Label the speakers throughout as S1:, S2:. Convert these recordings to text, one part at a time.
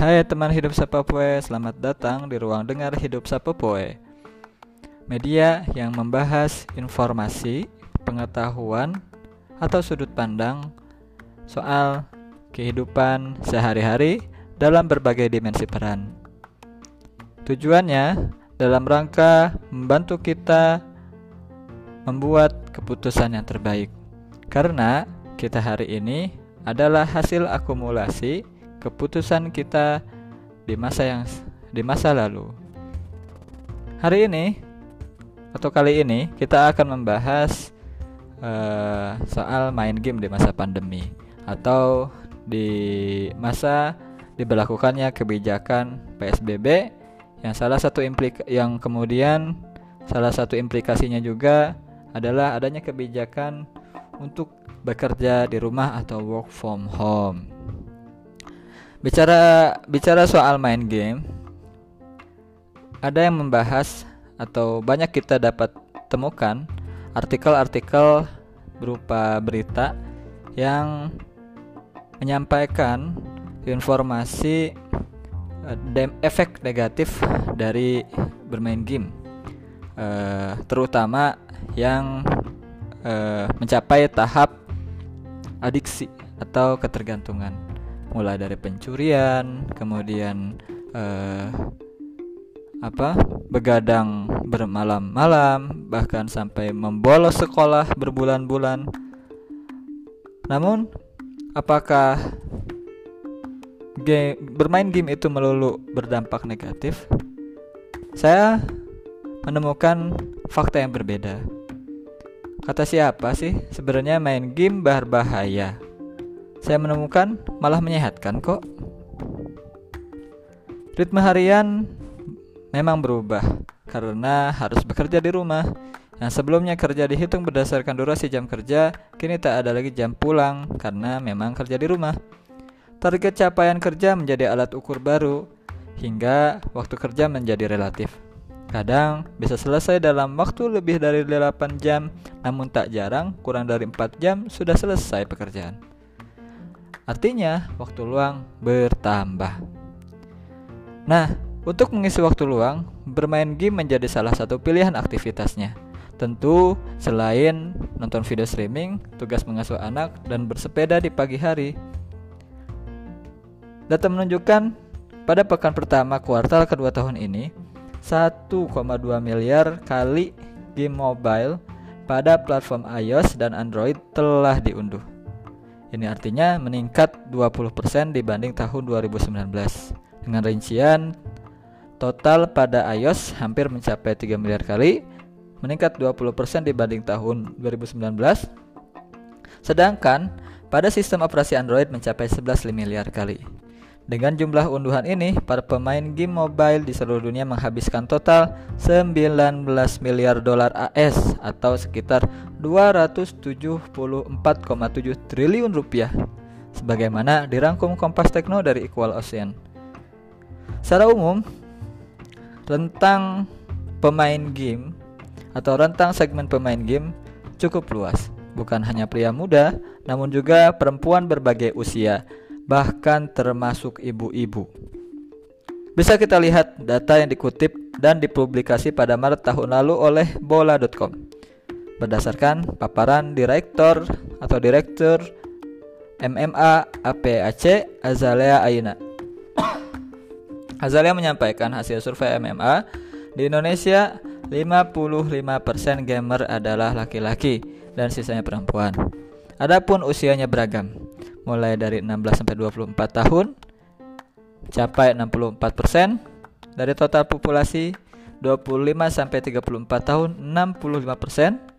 S1: Hai teman hidup Sapopoe, selamat datang di ruang dengar hidup Sapopoe. Media yang membahas informasi, pengetahuan, atau sudut pandang soal kehidupan sehari-hari dalam berbagai dimensi peran. Tujuannya dalam rangka membantu kita membuat keputusan yang terbaik. Karena kita hari ini adalah hasil akumulasi keputusan kita di masa yang di masa lalu. Hari ini atau kali ini kita akan membahas uh, soal main game di masa pandemi atau di masa diberlakukannya kebijakan PSBB yang salah satu implik yang kemudian salah satu implikasinya juga adalah adanya kebijakan untuk bekerja di rumah atau work from home. Bicara bicara soal main game, ada yang membahas atau banyak kita dapat temukan artikel-artikel berupa berita yang menyampaikan informasi uh, efek negatif dari bermain game, uh, terutama yang uh, mencapai tahap adiksi atau ketergantungan mulai dari pencurian, kemudian uh, apa begadang bermalam-malam, bahkan sampai membolos sekolah berbulan-bulan. Namun, apakah game, bermain game itu melulu berdampak negatif? Saya menemukan fakta yang berbeda. Kata siapa sih sebenarnya main game berbahaya? Saya menemukan malah menyehatkan kok. Ritme harian memang berubah karena harus bekerja di rumah. Yang sebelumnya kerja dihitung berdasarkan durasi jam kerja, kini tak ada lagi jam pulang karena memang kerja di rumah. Target capaian kerja menjadi alat ukur baru hingga waktu kerja menjadi relatif. Kadang bisa selesai dalam waktu lebih dari 8 jam, namun tak jarang kurang dari 4 jam sudah selesai pekerjaan. Artinya, waktu luang bertambah. Nah, untuk mengisi waktu luang, bermain game menjadi salah satu pilihan aktivitasnya. Tentu, selain nonton video streaming, tugas mengasuh anak, dan bersepeda di pagi hari. Data menunjukkan pada pekan pertama kuartal kedua tahun ini, 1,2 miliar kali game mobile pada platform iOS dan Android telah diunduh. Ini artinya meningkat 20% dibanding tahun 2019. Dengan rincian total pada iOS hampir mencapai 3 miliar kali, meningkat 20% dibanding tahun 2019. Sedangkan pada sistem operasi Android mencapai 11 miliar kali. Dengan jumlah unduhan ini, para pemain game mobile di seluruh dunia menghabiskan total 19 miliar dolar AS atau sekitar 274,7 triliun rupiah. Sebagaimana dirangkum Kompas Tekno dari Equal Ocean. Secara umum, rentang pemain game atau rentang segmen pemain game cukup luas. Bukan hanya pria muda, namun juga perempuan berbagai usia bahkan termasuk ibu-ibu. Bisa kita lihat data yang dikutip dan dipublikasi pada Maret tahun lalu oleh bola.com. Berdasarkan paparan direktur atau direktur MMA APAC Azalea Aina. Azalea menyampaikan hasil survei MMA di Indonesia 55% gamer adalah laki-laki dan sisanya perempuan. Adapun usianya beragam mulai dari 16 sampai 24 tahun capai 64% dari total populasi 25 sampai 34 tahun 65%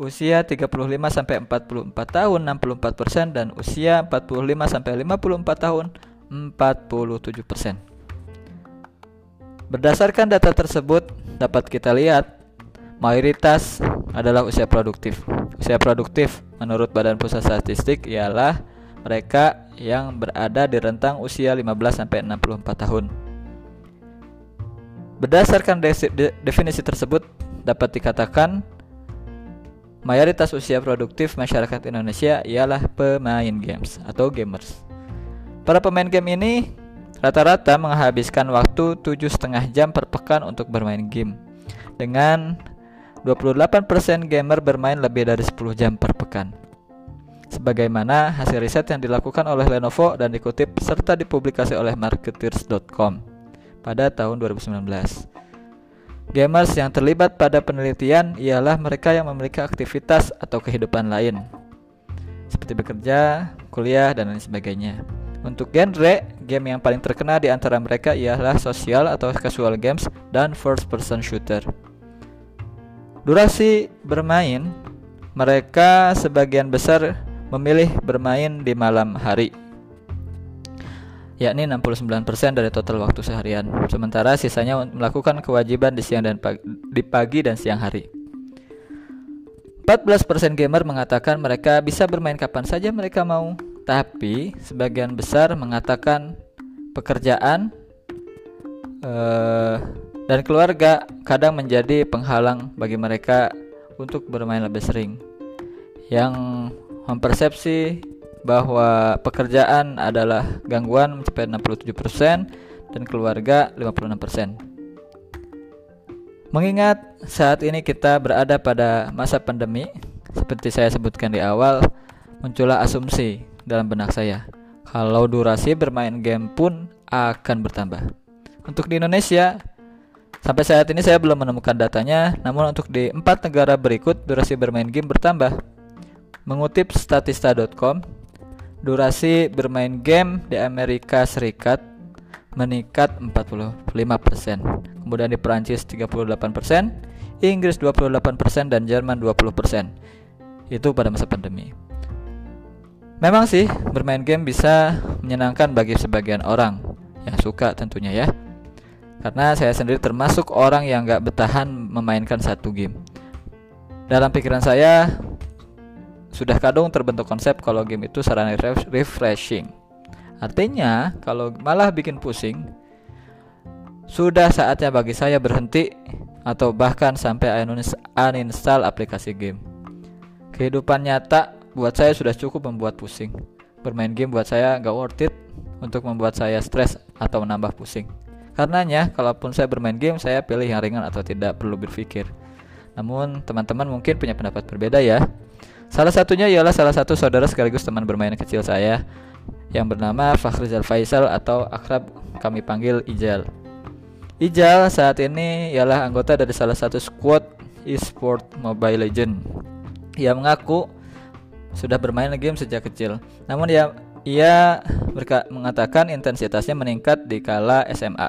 S1: usia 35 sampai 44 tahun 64% dan usia 45 sampai 54 tahun 47%. Berdasarkan data tersebut dapat kita lihat mayoritas adalah usia produktif. Usia produktif menurut Badan Pusat Statistik ialah mereka yang berada di rentang usia 15 sampai 64 tahun. Berdasarkan definisi tersebut dapat dikatakan mayoritas usia produktif masyarakat Indonesia ialah pemain games atau gamers. Para pemain game ini rata-rata menghabiskan waktu tujuh setengah jam per pekan untuk bermain game. Dengan 28% gamer bermain lebih dari 10 jam per pekan. Sebagaimana hasil riset yang dilakukan oleh Lenovo dan dikutip serta dipublikasi oleh marketers.com pada tahun 2019. Gamers yang terlibat pada penelitian ialah mereka yang memiliki aktivitas atau kehidupan lain, seperti bekerja, kuliah, dan lain sebagainya. Untuk genre, game yang paling terkenal di antara mereka ialah social atau casual games dan first person shooter. Durasi bermain, mereka sebagian besar memilih bermain di malam hari yakni 69% dari total waktu seharian. Sementara sisanya melakukan kewajiban di siang dan pagi, di pagi dan siang hari. 14% gamer mengatakan mereka bisa bermain kapan saja mereka mau, tapi sebagian besar mengatakan pekerjaan uh, dan keluarga kadang menjadi penghalang bagi mereka untuk bermain lebih sering. Yang mempersepsi bahwa pekerjaan adalah gangguan mencapai 67% dan keluarga 56%. Mengingat saat ini kita berada pada masa pandemi, seperti saya sebutkan di awal, muncullah asumsi dalam benak saya kalau durasi bermain game pun akan bertambah. Untuk di Indonesia, sampai saat ini saya belum menemukan datanya, namun untuk di empat negara berikut durasi bermain game bertambah. Mengutip statista.com, durasi bermain game di Amerika Serikat meningkat 45%. Kemudian di Perancis 38%, Inggris 28% dan Jerman 20%. Itu pada masa pandemi. Memang sih bermain game bisa menyenangkan bagi sebagian orang yang suka tentunya ya. Karena saya sendiri termasuk orang yang gak bertahan memainkan satu game. Dalam pikiran saya sudah kadung terbentuk konsep kalau game itu sarana refreshing. Artinya kalau malah bikin pusing, sudah saatnya bagi saya berhenti atau bahkan sampai uninstall aplikasi game. Kehidupan nyata buat saya sudah cukup membuat pusing. Bermain game buat saya gak worth it untuk membuat saya stres atau menambah pusing. Karenanya, kalaupun saya bermain game, saya pilih yang ringan atau tidak perlu berpikir. Namun, teman-teman mungkin punya pendapat berbeda ya. Salah satunya ialah salah satu saudara sekaligus teman bermain kecil saya yang bernama Fakhrizal Faisal atau akrab kami panggil Ijal. Ijal saat ini ialah anggota dari salah satu squad e-sport Mobile Legend. Ia mengaku sudah bermain game sejak kecil. Namun dia ia mengatakan intensitasnya meningkat di kala SMA.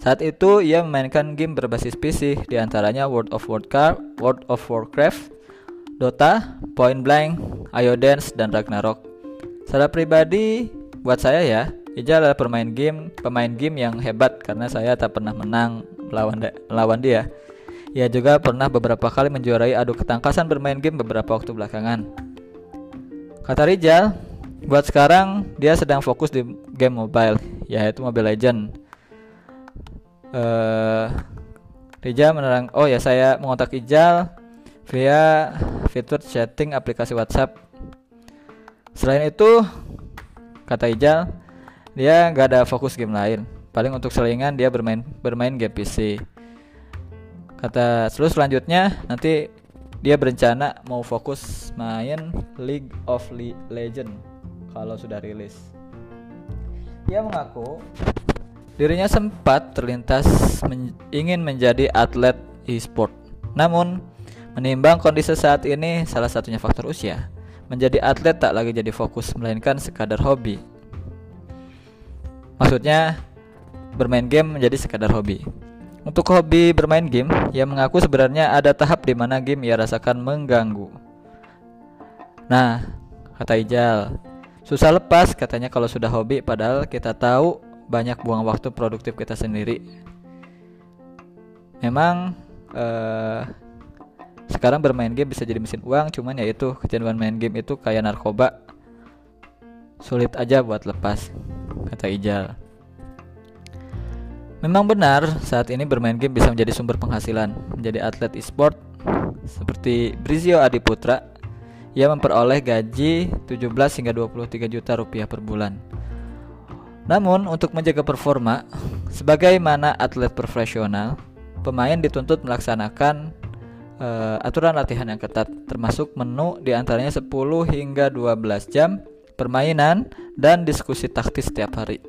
S1: Saat itu ia memainkan game berbasis PC di antaranya World of Warcraft, World of Warcraft, Dota, Point Blank, Dance, dan Ragnarok. Secara pribadi, buat saya ya, Ija adalah pemain game, pemain game yang hebat karena saya tak pernah menang melawan melawan dia. Ia juga pernah beberapa kali menjuarai adu ketangkasan bermain game beberapa waktu belakangan. Kata Rijal, buat sekarang dia sedang fokus di game mobile, yaitu Mobile Legend. Uh, Rijal menerang, oh ya saya mengontak Ijal via fitur chatting aplikasi WhatsApp. Selain itu, kata Ijal, dia nggak ada fokus game lain. Paling untuk selingan dia bermain bermain game PC. Kata terus selanjutnya nanti dia berencana mau fokus main League of Le Legend kalau sudah rilis. Dia mengaku dirinya sempat terlintas men ingin menjadi atlet e-sport. Namun, menimbang kondisi saat ini salah satunya faktor usia, menjadi atlet tak lagi jadi fokus melainkan sekadar hobi. Maksudnya bermain game menjadi sekadar hobi. Untuk hobi bermain game, ia mengaku sebenarnya ada tahap di mana game ia rasakan mengganggu. Nah, kata Ijal, susah lepas katanya kalau sudah hobi padahal kita tahu banyak buang waktu produktif kita sendiri. Memang uh, sekarang bermain game bisa jadi mesin uang, cuman ya itu kecanduan main game itu kayak narkoba. Sulit aja buat lepas, kata Ijal. Memang benar, saat ini bermain game bisa menjadi sumber penghasilan. Menjadi atlet e-sport seperti Brizio Adiputra, ia memperoleh gaji 17 hingga 23 juta rupiah per bulan. Namun untuk menjaga performa sebagaimana atlet profesional, pemain dituntut melaksanakan uh, aturan latihan yang ketat termasuk menu di antaranya 10 hingga 12 jam permainan dan diskusi taktis setiap hari.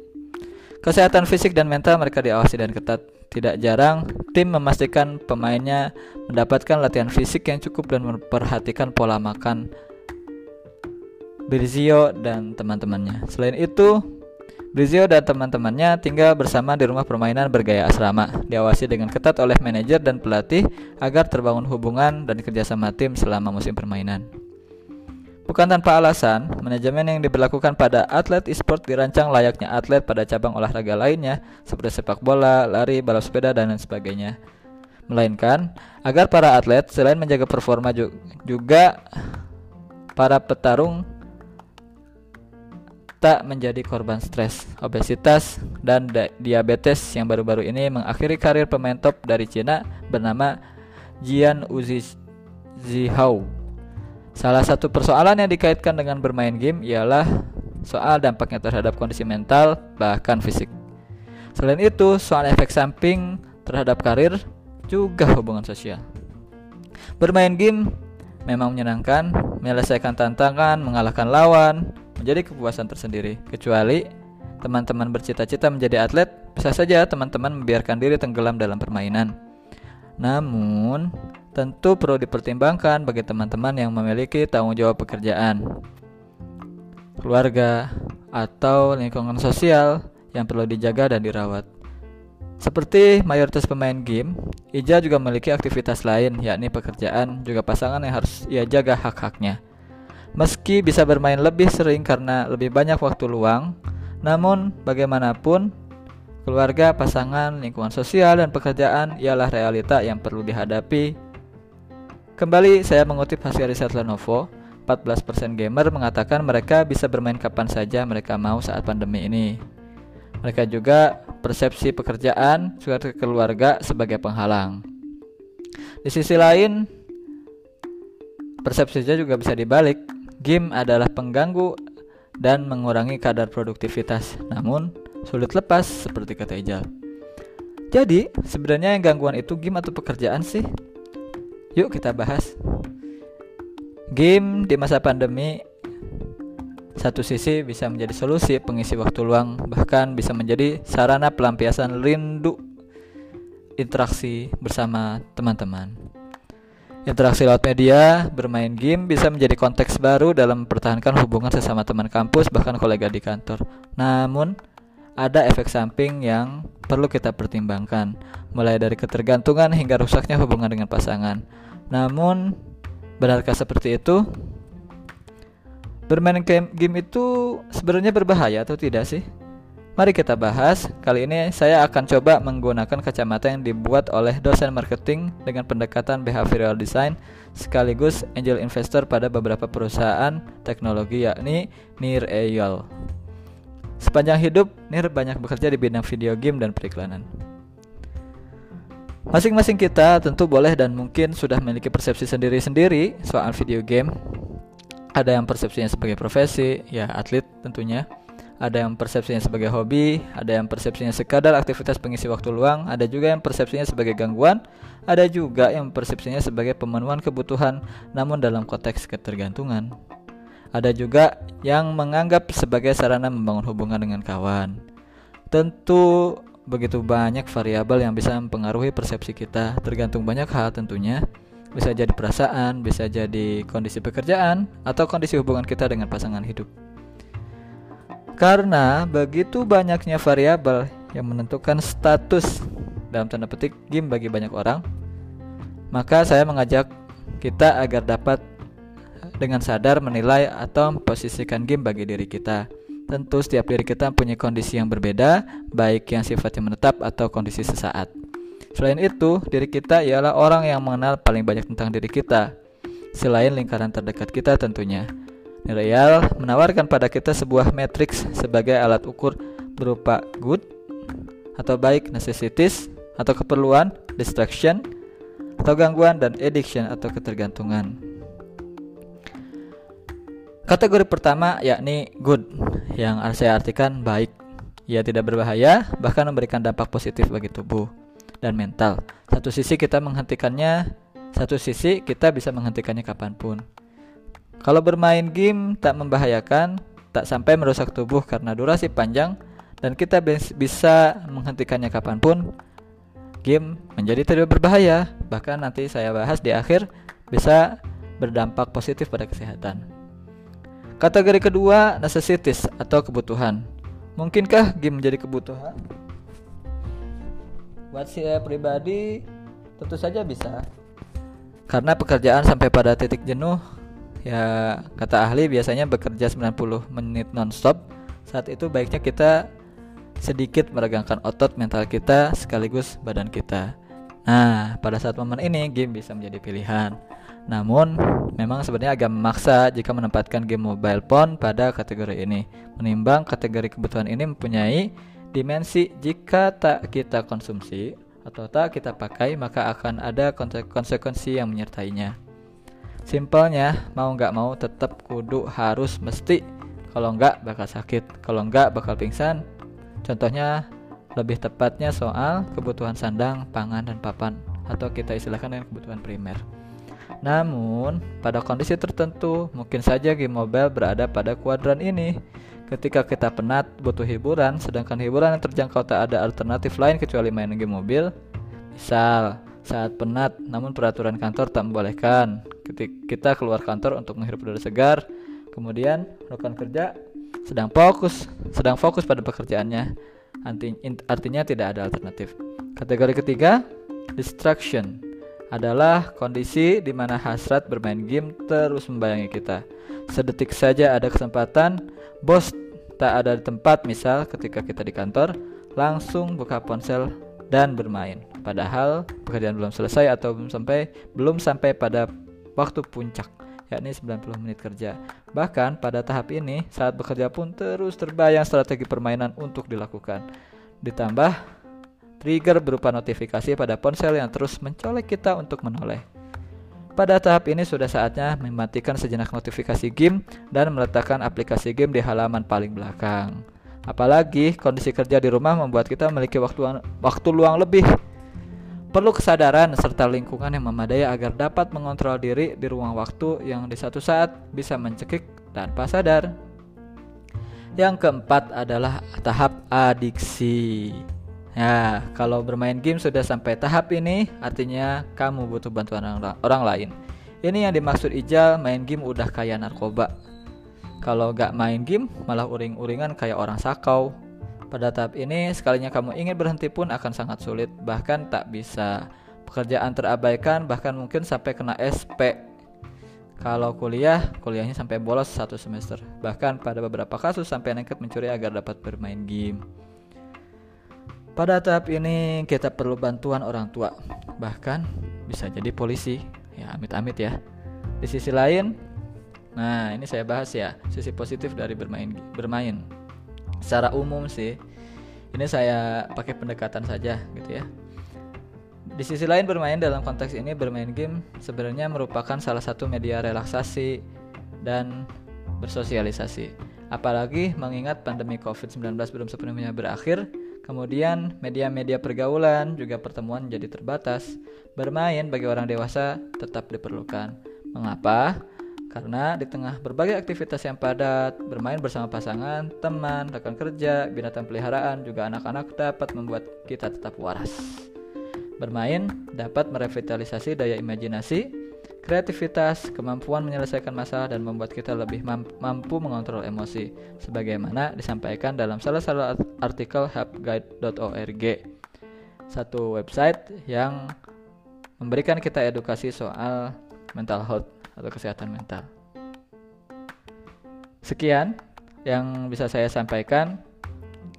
S1: Kesehatan fisik dan mental mereka diawasi dan ketat. Tidak jarang tim memastikan pemainnya mendapatkan latihan fisik yang cukup dan memperhatikan pola makan Birzio dan teman-temannya. Selain itu, Brizio dan teman-temannya tinggal bersama di rumah permainan bergaya asrama, diawasi dengan ketat oleh manajer dan pelatih agar terbangun hubungan dan kerjasama tim selama musim permainan. Bukan tanpa alasan, manajemen yang diberlakukan pada atlet e-sport dirancang layaknya atlet pada cabang olahraga lainnya seperti sepak bola, lari, balap sepeda, dan lain sebagainya. Melainkan, agar para atlet selain menjaga performa juga para petarung tak menjadi korban stres, obesitas, dan diabetes yang baru-baru ini mengakhiri karir pemain top dari Cina bernama Jian Uzi Zihao. Salah satu persoalan yang dikaitkan dengan bermain game ialah soal dampaknya terhadap kondisi mental bahkan fisik. Selain itu, soal efek samping terhadap karir juga hubungan sosial. Bermain game memang menyenangkan, menyelesaikan tantangan, mengalahkan lawan, menjadi kepuasan tersendiri. Kecuali teman-teman bercita-cita menjadi atlet, bisa saja teman-teman membiarkan diri tenggelam dalam permainan. Namun, tentu perlu dipertimbangkan bagi teman-teman yang memiliki tanggung jawab pekerjaan, keluarga, atau lingkungan sosial yang perlu dijaga dan dirawat. Seperti mayoritas pemain game, Ija juga memiliki aktivitas lain, yakni pekerjaan, juga pasangan yang harus ia jaga hak-haknya. Meski bisa bermain lebih sering karena lebih banyak waktu luang, namun bagaimanapun keluarga, pasangan, lingkungan sosial, dan pekerjaan ialah realita yang perlu dihadapi. Kembali saya mengutip hasil riset Lenovo, 14% gamer mengatakan mereka bisa bermain kapan saja mereka mau saat pandemi ini. Mereka juga persepsi pekerjaan juga keluarga sebagai penghalang. Di sisi lain, persepsinya juga bisa dibalik Game adalah pengganggu dan mengurangi kadar produktivitas, namun sulit lepas seperti kata Ijal. Jadi, sebenarnya yang gangguan itu game atau pekerjaan sih? Yuk kita bahas. Game di masa pandemi satu sisi bisa menjadi solusi pengisi waktu luang, bahkan bisa menjadi sarana pelampiasan rindu interaksi bersama teman-teman. Interaksi lewat media, bermain game bisa menjadi konteks baru dalam mempertahankan hubungan sesama teman kampus bahkan kolega di kantor. Namun, ada efek samping yang perlu kita pertimbangkan, mulai dari ketergantungan hingga rusaknya hubungan dengan pasangan. Namun, benarkah seperti itu? Bermain game, game itu sebenarnya berbahaya atau tidak sih? Mari kita bahas. Kali ini saya akan coba menggunakan kacamata yang dibuat oleh dosen marketing dengan pendekatan behavioral design sekaligus angel investor pada beberapa perusahaan teknologi yakni Nir Eyal. Sepanjang hidup, Nir banyak bekerja di bidang video game dan periklanan. Masing-masing kita tentu boleh dan mungkin sudah memiliki persepsi sendiri-sendiri soal video game. Ada yang persepsinya sebagai profesi, ya atlet tentunya ada yang persepsinya sebagai hobi, ada yang persepsinya sekadar aktivitas pengisi waktu luang, ada juga yang persepsinya sebagai gangguan, ada juga yang persepsinya sebagai pemenuhan kebutuhan namun dalam konteks ketergantungan. Ada juga yang menganggap sebagai sarana membangun hubungan dengan kawan. Tentu begitu banyak variabel yang bisa mempengaruhi persepsi kita, tergantung banyak hal tentunya. Bisa jadi perasaan, bisa jadi kondisi pekerjaan, atau kondisi hubungan kita dengan pasangan hidup. Karena begitu banyaknya variabel yang menentukan status dalam tanda petik game bagi banyak orang, maka saya mengajak kita agar dapat dengan sadar menilai atau memposisikan game bagi diri kita. Tentu setiap diri kita punya kondisi yang berbeda, baik yang sifatnya menetap atau kondisi sesaat. Selain itu, diri kita ialah orang yang mengenal paling banyak tentang diri kita, selain lingkaran terdekat kita tentunya. Real menawarkan pada kita sebuah matriks sebagai alat ukur berupa good atau baik necessities atau keperluan, distraction atau gangguan dan addiction atau ketergantungan. Kategori pertama yakni good yang saya artikan baik. Ia tidak berbahaya, bahkan memberikan dampak positif bagi tubuh dan mental. Satu sisi kita menghentikannya, satu sisi kita bisa menghentikannya kapan pun. Kalau bermain game tak membahayakan, tak sampai merusak tubuh karena durasi panjang, dan kita bisa menghentikannya kapan pun, game menjadi tidak berbahaya. Bahkan nanti saya bahas di akhir bisa berdampak positif pada kesehatan. Kategori kedua, necessities atau kebutuhan. Mungkinkah game menjadi kebutuhan? Buat saya pribadi, tentu saja bisa. Karena pekerjaan sampai pada titik jenuh, ya kata ahli biasanya bekerja 90 menit nonstop. Saat itu baiknya kita sedikit meregangkan otot mental kita sekaligus badan kita. Nah, pada saat momen ini game bisa menjadi pilihan. Namun, memang sebenarnya agak memaksa jika menempatkan game mobile phone pada kategori ini. Menimbang kategori kebutuhan ini mempunyai dimensi jika tak kita konsumsi atau tak kita pakai maka akan ada konsekuensi yang menyertainya. Simpelnya, mau nggak mau tetap kudu harus mesti. Kalau nggak bakal sakit, kalau nggak bakal pingsan. Contohnya lebih tepatnya soal kebutuhan sandang, pangan, dan papan atau kita istilahkan dengan kebutuhan primer. Namun, pada kondisi tertentu, mungkin saja game mobile berada pada kuadran ini. Ketika kita penat, butuh hiburan, sedangkan hiburan yang terjangkau tak ada alternatif lain kecuali main game mobil. Misal, saat penat, namun peraturan kantor tak membolehkan. Ketika kita keluar kantor untuk menghirup udara segar, kemudian rekan kerja sedang fokus, sedang fokus pada pekerjaannya. Artinya tidak ada alternatif. Kategori ketiga, distraction adalah kondisi di mana hasrat bermain game terus membayangi kita. Sedetik saja ada kesempatan, bos tak ada di tempat, misal ketika kita di kantor, langsung buka ponsel dan bermain. Padahal pekerjaan belum selesai atau belum sampai belum sampai pada waktu puncak, yakni 90 menit kerja. Bahkan pada tahap ini, saat bekerja pun terus terbayang strategi permainan untuk dilakukan. Ditambah Trigger berupa notifikasi pada ponsel yang terus mencolek kita untuk menoleh. Pada tahap ini sudah saatnya mematikan sejenak notifikasi game dan meletakkan aplikasi game di halaman paling belakang. Apalagi kondisi kerja di rumah membuat kita memiliki waktu waktu luang lebih. Perlu kesadaran serta lingkungan yang memadai agar dapat mengontrol diri di ruang waktu yang di satu saat bisa mencekik tanpa sadar. Yang keempat adalah tahap adiksi. Ya, kalau bermain game sudah sampai tahap ini, artinya kamu butuh bantuan orang, orang lain. Ini yang dimaksud Ijal, main game udah kayak narkoba. Kalau gak main game, malah uring-uringan kayak orang sakau. Pada tahap ini, sekalinya kamu ingin berhenti pun akan sangat sulit, bahkan tak bisa. Pekerjaan terabaikan, bahkan mungkin sampai kena SP. Kalau kuliah, kuliahnya sampai bolos satu semester. Bahkan pada beberapa kasus sampai nekat mencuri agar dapat bermain game. Pada tahap ini kita perlu bantuan orang tua, bahkan bisa jadi polisi. Ya, amit-amit ya. Di sisi lain, nah ini saya bahas ya, sisi positif dari bermain bermain. Secara umum sih, ini saya pakai pendekatan saja gitu ya. Di sisi lain bermain dalam konteks ini bermain game sebenarnya merupakan salah satu media relaksasi dan bersosialisasi. Apalagi mengingat pandemi COVID-19 belum sepenuhnya berakhir, Kemudian media-media pergaulan juga pertemuan jadi terbatas. Bermain bagi orang dewasa tetap diperlukan. Mengapa? Karena di tengah berbagai aktivitas yang padat, bermain bersama pasangan, teman, rekan kerja, binatang peliharaan, juga anak-anak dapat membuat kita tetap waras. Bermain dapat merevitalisasi daya imajinasi, kreativitas, kemampuan menyelesaikan masalah dan membuat kita lebih mampu mengontrol emosi sebagaimana disampaikan dalam salah satu artikel helpguide.org satu website yang memberikan kita edukasi soal mental health atau kesehatan mental. Sekian yang bisa saya sampaikan.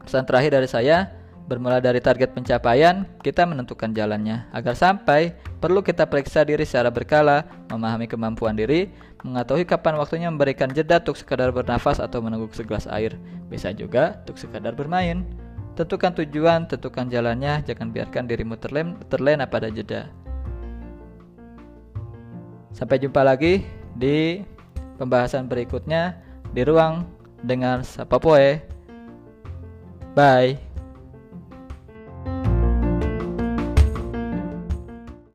S1: Pesan terakhir dari saya, Bermula dari target pencapaian, kita menentukan jalannya. Agar sampai, perlu kita periksa diri secara berkala, memahami kemampuan diri, mengetahui kapan waktunya memberikan jeda untuk sekadar bernafas atau meneguk segelas air. Bisa juga untuk sekadar bermain. Tentukan tujuan, tentukan jalannya, jangan biarkan dirimu terlem, terlena pada jeda. Sampai jumpa lagi di pembahasan berikutnya di ruang dengan Sapapoe. Bye.